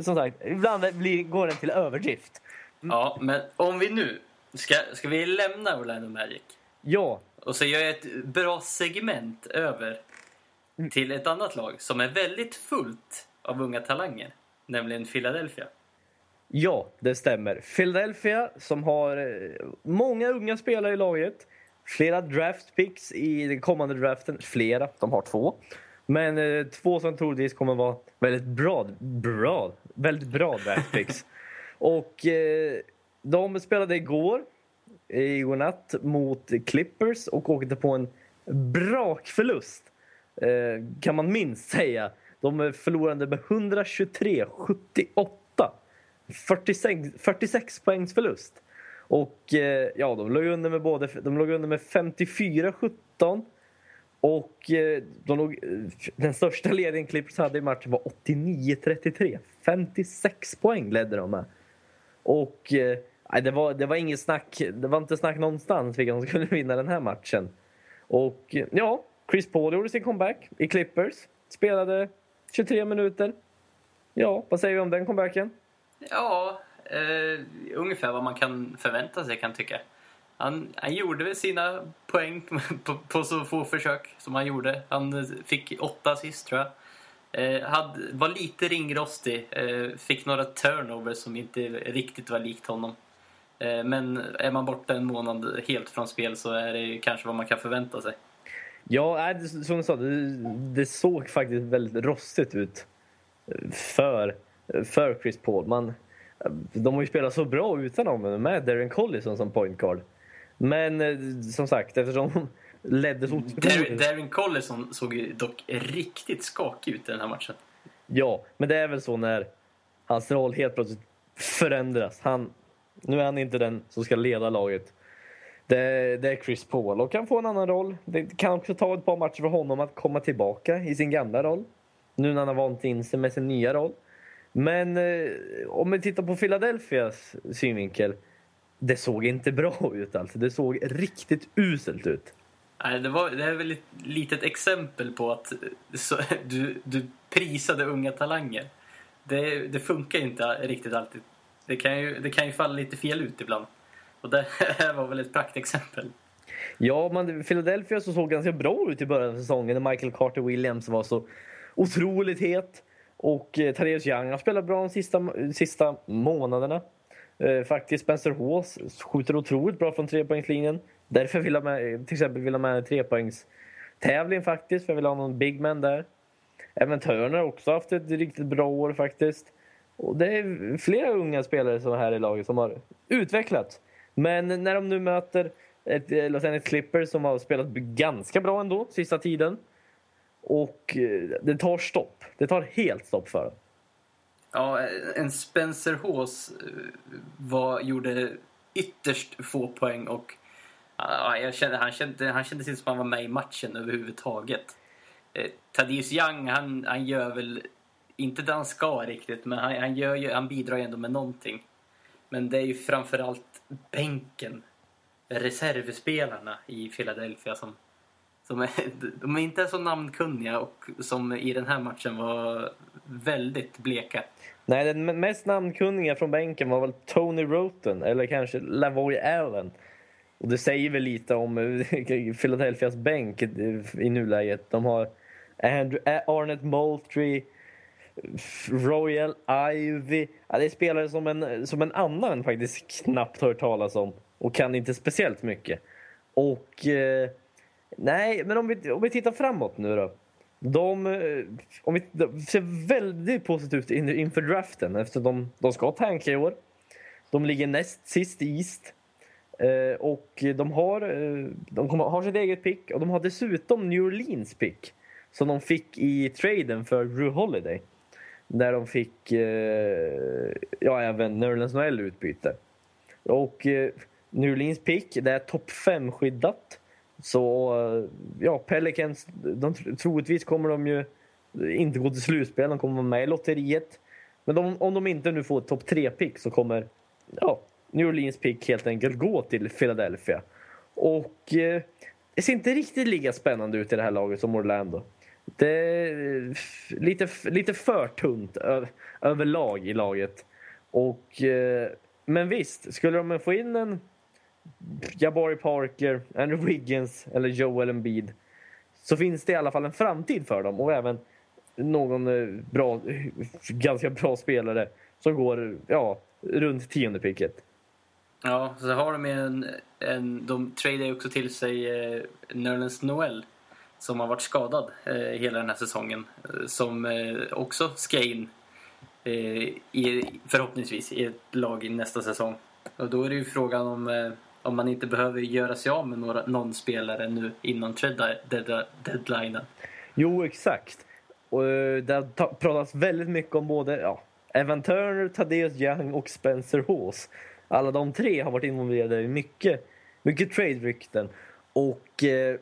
Speaker 1: som sagt, ibland blir, går den till överdrift.
Speaker 2: Mm. Ja, men om vi nu... Ska, ska vi lämna Orlando Magic?
Speaker 1: Ja.
Speaker 2: Och så gör jag ett bra segment över. Till ett annat lag som är väldigt fullt av unga talanger, nämligen Philadelphia.
Speaker 1: Ja, det stämmer. Philadelphia som har eh, många unga spelare i laget. Flera draft picks i den kommande draften. Flera, de har två. Men eh, två som troligtvis kommer vara väldigt bra, bra, väldigt bra draftpicks. och eh, de spelade igår, igår natt mot Clippers och åkte på en brakförlust. Eh, kan man minst säga. De förlorade med 123-78. 46, 46 poängs förlust. Och eh, ja, de låg under med både de låg under med 54-17 och eh, de låg, den största ledningen Clippers hade i matchen var 89-33. 56 poäng ledde de med. Och nej, det, var, det var inget snack, det var inte snack någonstans vilka som skulle vinna den här matchen. Och ja, Chris Paul gjorde sin comeback i Clippers. Spelade 23 minuter. Ja, vad säger vi om den comebacken?
Speaker 2: Ja, eh, ungefär vad man kan förvänta sig kan tycka. Han, han gjorde väl sina poäng på, på, så få försök som han gjorde. Han fick åtta assist tror jag. Eh, hade, var lite ringrostig. Eh, fick några turnovers som inte riktigt var likt honom. Eh, men är man borta en månad helt från spel så är det kanske vad man kan förvänta sig.
Speaker 1: Ja, som du sa, det, det såg faktiskt väldigt rostigt ut för, för Chris Paul. Man, de har ju spelat så bra utan honom med Darren Collison som point guard. Men eh, som sagt, eftersom de ledde så
Speaker 2: otroligt... Darren Collison såg ju dock riktigt skakig ut i den här matchen.
Speaker 1: Ja, men det är väl så när hans roll helt plötsligt förändras. Han, nu är han inte den som ska leda laget. Det, det, är Chris Paul och kan få en annan roll. Det kan också ta ett par matcher för honom att komma tillbaka i sin gamla roll. Nu när han har vant in sig med sin nya roll. Men eh, om vi tittar på Philadelphias synvinkel. Det såg inte bra ut alltså. Det såg riktigt uselt ut.
Speaker 2: Nej, det, var, det är väl ett litet exempel på att eh, så, du, du prisade unga talanger. Det, det funkar inte riktigt alltid. Det kan, ju, det kan ju falla lite fel ut ibland. Och det här var väl ett praktexempel.
Speaker 1: Ja, men Philadelphia så såg ganska bra ut i början av säsongen när Michael Carter Williams var så otroligt het. Och eh, Therese Young har spelat bra de sista, sista månaderna. Eh, faktiskt Spencer Hawes skjuter otroligt bra från trepoängslinjen. Därför vill jag med, till exempel vill jag med en trepoängstävling faktiskt, för jag vill ha någon big man där. Även Turner har också haft ett riktigt bra år faktiskt. Och det är flera unga spelare som är här i laget som har utvecklats. Men när de nu möter ett eh, Los Angeles Clippers som har spelat ganska bra ändå sista tiden. Och eh, det tar stopp. Det tar helt stopp för dem.
Speaker 2: Ja, eh, en Spencer Haas var, gjorde ytterst få poäng och ja, jag kände, han, kände, han kändes inte som han var med i matchen överhuvudtaget. Eh, Thaddeus Young, han, han gör väl inte det han ska riktigt, men han, han, gör, han bidrar ju ändå med någonting. Men det är ju framförallt bänken, reservspelarna i Philadelphia som, som är, de är inte så namnkunniga och som i den här matchen var väldigt bleka.
Speaker 1: Nej, den mest namnkunniga från bänken var väl Tony Roten eller kanske Lavoy Allen. Och det säger väl lite om eh, Philadelphias bänk i nuläget. De har Andrew, eh, Arnett Moultrie, Royal Ivy. Ja, det är spelare som en, som en annan faktiskt knappt hört talas om och kan inte speciellt mycket. Och eh, nej, men om vi, om vi tittar framåt nu då. De, eh, om vi, de ser väldigt positivt in, inför draften eftersom de, de ska tanka i år. De ligger näst sist i East. Eh, och de har, eh, de kommer, har sitt eget pick och de har dessutom New Orleans pick som de fick i traden för Drew Holiday. Där de fick eh, ja, även Nerlens Noel utbyte. Och eh, New Orleans pick, det är topp 5-skyddat. Så eh, ja, Pelicans, de, troligtvis kommer de ju inte gå till slutspel, de kommer vara med i lotteriet. Men de, om de inte nu får topp 3-pick så kommer ja, New Orleans pick helt enkelt gå till Philadelphia. Och eh, det ser inte riktigt lika spännande ut i det här laget som Orlando. Det är lite, lite för tunt överlag i laget. Och, eh, men visst, skulle de få in en Jabari Parker, Andrew Wiggins eller Joel Embiid så finns det i alla fall en framtid för dem och även någon eh, bra, ganska bra spelare som går ja, runt tionde picket.
Speaker 2: Ja, så har de en, en de tradar ju också till sig eh, Nerlens Noel som har varit skadad eh, hela den här säsongen. Eh, som eh, också ska in eh, i, förhoppningsvis i ett lag i nästa säsong. Och då är det ju frågan om, eh, om man inte behöver göra sig av med några, någon spelare nu innan deadlinen.
Speaker 1: Jo, exakt. Och eh, det har pratats väldigt mycket om både ja, Evan Turner, Thaddeus Young och Spencer Hawes. Alla de tre har varit involverade i mycket, mycket trade-rykten. Och eh,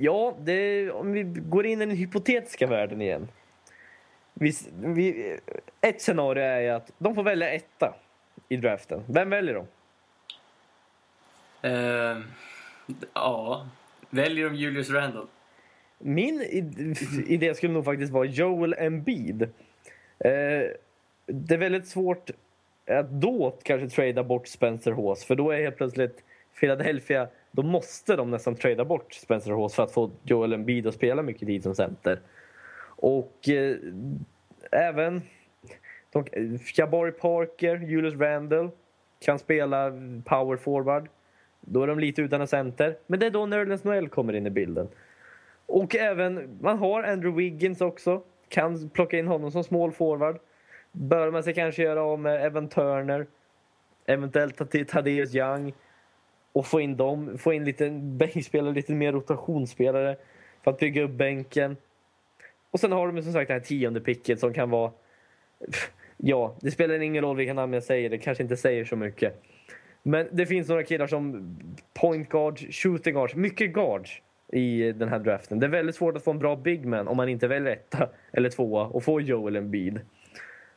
Speaker 1: ja, det, om vi går in i den hypotetiska världen igen. Vi, vi, ett scenario är ju att de får välja etta i draften. Vem väljer de?
Speaker 2: Eh, ja, väljer de Julius Randle?
Speaker 1: Min id- idé skulle nog faktiskt vara Joel Embiid. Eh, det är väldigt svårt att då kanske trada bort Spencer Hawes för då är helt plötsligt Philadelphia, då måste de nästan trada bort Spencer Hawes för att få Joel Embiid att spela mycket tid som center. Och eh, även de, Jabari Parker, Julius Randall kan spela power forward. Då är de lite utan en center. Men det är då Nerlens Noel kommer in i bilden. Och även, man har Andrew Wiggins också. Kan plocka in honom som small forward. Bör man sig kanske göra av med Evan Turner. Eventuellt Thaddeus Young. Och få in dem, få in lite bänkspelare, lite mer rotationsspelare. För att bygga upp bänken. Och sen har de som sagt det här tionde picket som kan vara... Ja, det spelar ingen roll vilka namn jag säger, det kanske inte säger så mycket. Men det finns några killar som point guards, shooting guards, mycket guards i den här draften. Det är väldigt svårt att få en bra big man om man inte väljer etta eller tvåa och får Joel Embiid.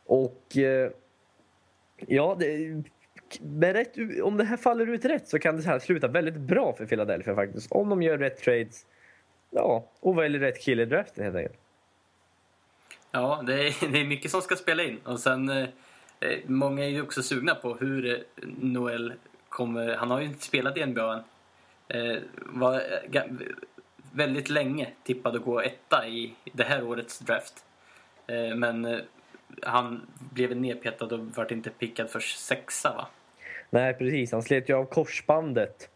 Speaker 1: Och eh, ja, det, med rätt, om det här faller ut rätt så kan det här sluta väldigt bra för Philadelphia faktiskt. Om de gör rätt trades ja, och väljer rätt kille i draften helt enkelt.
Speaker 2: Ja, det är, det är mycket som ska spela in. Och sen, eh, eh många är ju också sugna på hur eh, Noel kommer... Han har ju inte spelat i NBA än. Eh, var eh, ga- väldigt länge tippad att gå etta i det här årets draft. Eh, men eh, han blev nedpetad och vart inte pickad för sexa, va?
Speaker 1: Nej, precis. Han slet ju av korsbandet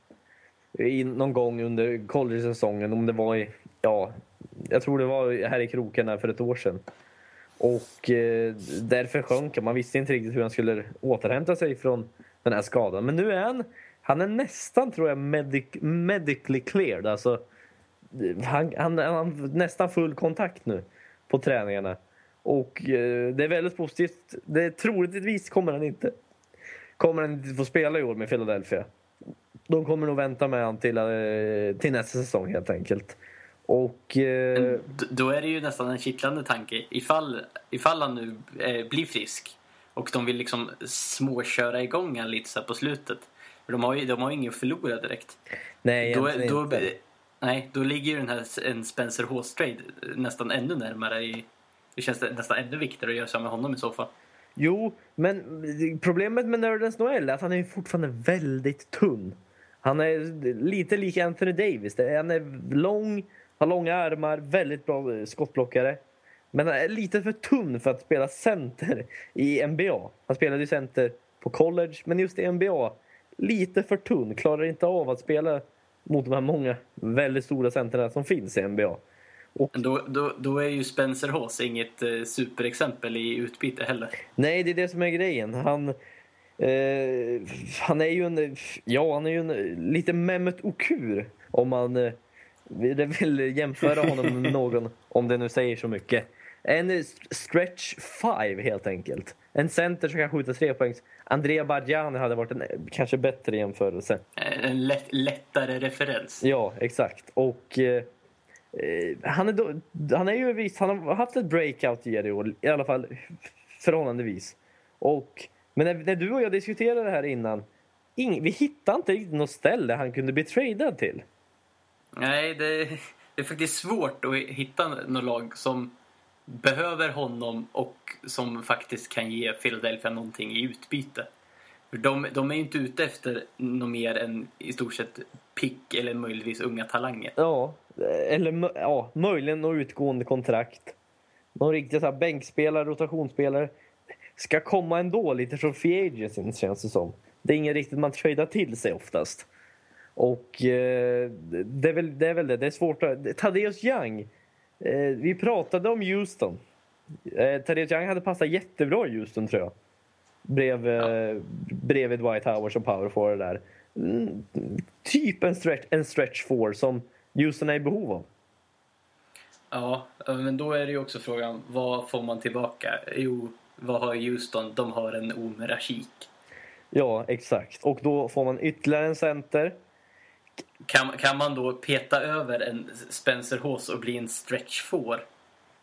Speaker 1: i, någon gång under college-säsongen. Om det var i, ja, jag tror det var här i Kroken för ett år sedan. Och eh, därför sjönk han. Man visste inte riktigt hur han skulle återhämta sig från den här skadan. Men nu är han, han är nästan, tror jag, medic, medically cleared. Alltså, han, han, han har nästan full kontakt nu på träningarna. Och eh, det är väldigt positivt. Det, troligtvis kommer han inte kommer han inte få spela i år med Philadelphia. De kommer nog vänta med honom till, eh, till nästa säsong helt enkelt. Och... Eh,
Speaker 2: då är det ju nästan en kittlande tanke. Ifall, ifall han nu eh, blir frisk och de vill liksom småköra igång han lite så på slutet. För de har ju de har ju ingen att förlora direkt.
Speaker 1: nej,
Speaker 2: Då, då,
Speaker 1: inte.
Speaker 2: nej, då ligger ju den här en Spencer Hawes-trade nästan ännu närmare. I, det känns nästan ännu viktigare att göra av med honom i så fall.
Speaker 1: Jo, men problemet med Nerdens Noel är att han är fortfarande väldigt tunn. Han är lite lik Anthony Davis. Han är lång, har långa armar, väldigt bra eh, skottblockare. Men han är lite för tunn för att spela center i NBA. Han spelade ju center på college, men just i NBA, lite för tunn. Klarar inte av att spela mot de här många väldigt stora centerna som finns i NBA.
Speaker 2: Men då, då, då är ju Spencer Hawes inget eh, superexempel i utbyte heller.
Speaker 1: Nej, det är det som är grejen. Han, eh, han är ju en, ja, han är ju en lite Mehmet Okur om man eh, vill jämföra honom med någon, om det nu säger så mycket. En stretch five helt enkelt. En center som kan skjuta tre poängs. Andrea Bargiani hade varit en kanske bättre jämförelse.
Speaker 2: Eh, En lätt, lättare referens.
Speaker 1: Ja, exakt. Och eh, han, är då, han är ju visst, han har haft ett breakout i år, i alla fall förhållandevis. Och, men när, när du och jag diskuterade det här innan, ing, vi hittade inte riktigt något ställe han kunde bli tradad till.
Speaker 2: Nej, det, det är faktiskt svårt att hitta något lag som behöver honom och som faktiskt kan ge Philadelphia någonting i utbyte. För de, de är ju inte ute efter något mer än i stort sett pick eller möjligtvis unga talanger.
Speaker 1: Ja, eller ja, möjligen något utgående kontrakt. Någon riktig så här bänkspelare, rotationsspelare. Ska komma ändå lite från free agency känns det som. Det är inget riktigt man tradar till sig oftast. Och eh, det, är väl, det är väl det. Det är svårt att... Thaddeus Young. Eh, vi pratade om Houston. Eh, Thaddeus Young hade passat jättebra i Houston tror jag. Brev, eh, Bredvid Dwight Howard som power forward där. Mm, typ en stretch, en stretch four som Houston är i behov av.
Speaker 2: Ja, men då är det ju också frågan, vad får man tillbaka? Jo, vad har Houston? De har en Omer.
Speaker 1: Ja, exakt. Och då får man ytterligare en center.
Speaker 2: Kan, kan man då peta över en Spencer Hawes och bli en stretch four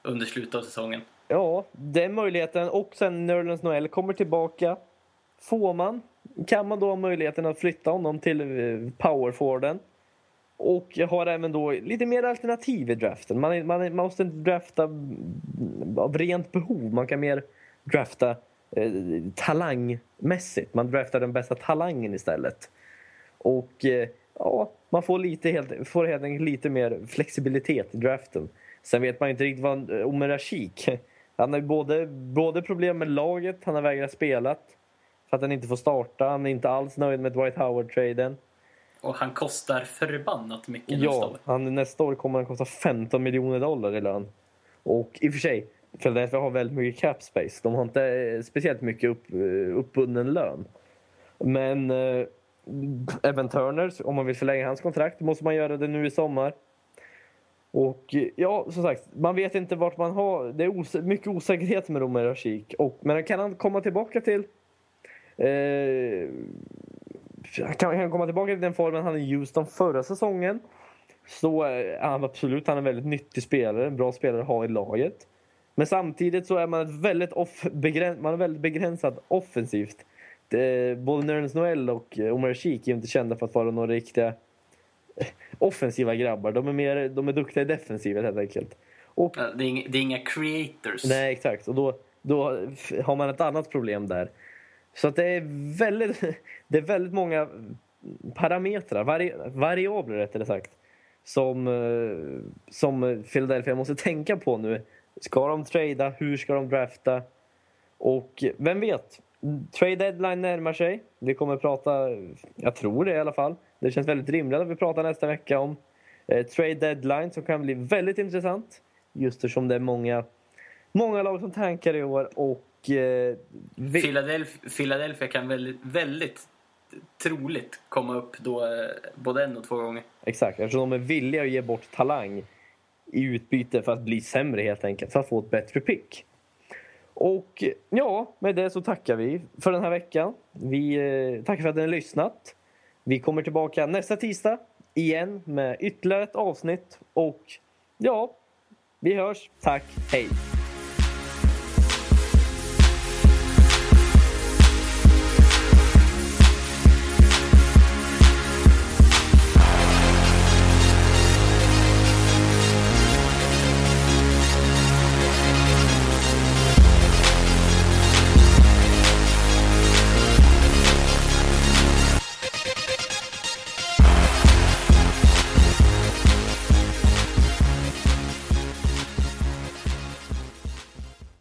Speaker 2: under slutet av säsongen?
Speaker 1: Ja, den möjligheten. Och sen Nerlens Noel kommer tillbaka. Får man, kan man då ha möjligheten att flytta honom till eh, powerforwarden. Och jag har även då lite mer alternativ i draften. Man, man, man måste inte drafta mm, av rent behov. Man kan mer drafta eh, talangmässigt. Man draftar den bästa talangen istället. Och eh, ja, man får, lite helt, får helt enkelt lite mer flexibilitet i draften. Sen vet man inte riktigt vad eh, Omer Rashik... Han har både, både problem med laget, han har vägrat spela för att han inte får starta. Han är inte alls nöjd med Dwight Howard-traden.
Speaker 2: Och han kostar förbannat mycket
Speaker 1: ja,
Speaker 2: nästa år.
Speaker 1: Han, nästa år kommer han kosta 15 miljoner dollar i lön. Och i och för sig, Philadelphia har väldigt mycket cap space. De har inte eh, speciellt mycket upp, eh, uppbunden lön. Men eh, Evan Turner, om man vill förlänga hans kontrakt, måste man göra det nu i sommar. Och ja, som sagt, man vet inte vart man har... Det är os mycket osäkerhet med Romer Rashik. Och, men kan han komma tillbaka till... Eh, kan han komma tillbaka till den formen han hade i Houston förra säsongen så är han absolut han är en väldigt nyttig spelare, en bra spelare att ha i laget. Men samtidigt så är man, ett väldigt, off, begräns, man är väldigt begränsad offensivt. Det, både Nerlens Noel och Omar Sheik är inte kända för att vara några riktiga offensiva grabbar. De är, mer, de är duktiga i defensiven helt enkelt.
Speaker 2: Och, det, är inga, det är inga creators.
Speaker 1: Nej, exakt. Och då, då har man ett annat problem där. Så att det är väldigt, det är väldigt många parametrar, vari, variabler rättare sagt, som, eh, som Philadelphia måste tänka på nu. Ska de trada? Hur ska de drafta? Och vem vet? Trade deadline närmar sig. Vi kommer prata, jag tror det i alla fall. Det känns väldigt rimligt att vi pratar nästa vecka om eh, trade deadline som kan bli väldigt intressant. Just eftersom det är många, många lag som tankar i år och eh,
Speaker 2: vi... Philadelphia, Philadelphia kan väldigt, väldigt troligt komma upp då eh, både en och två gånger.
Speaker 1: Exakt, eftersom de är villiga att ge bort talang i utbyte för att bli sämre helt enkelt, för att få ett bättre pick. Och ja, med det så tackar vi för den här veckan. Vi eh, tackar för att ni har lyssnat. Vi kommer tillbaka nästa tisdag igen med ytterligare ett avsnitt och ja, vi hörs. Tack, hej!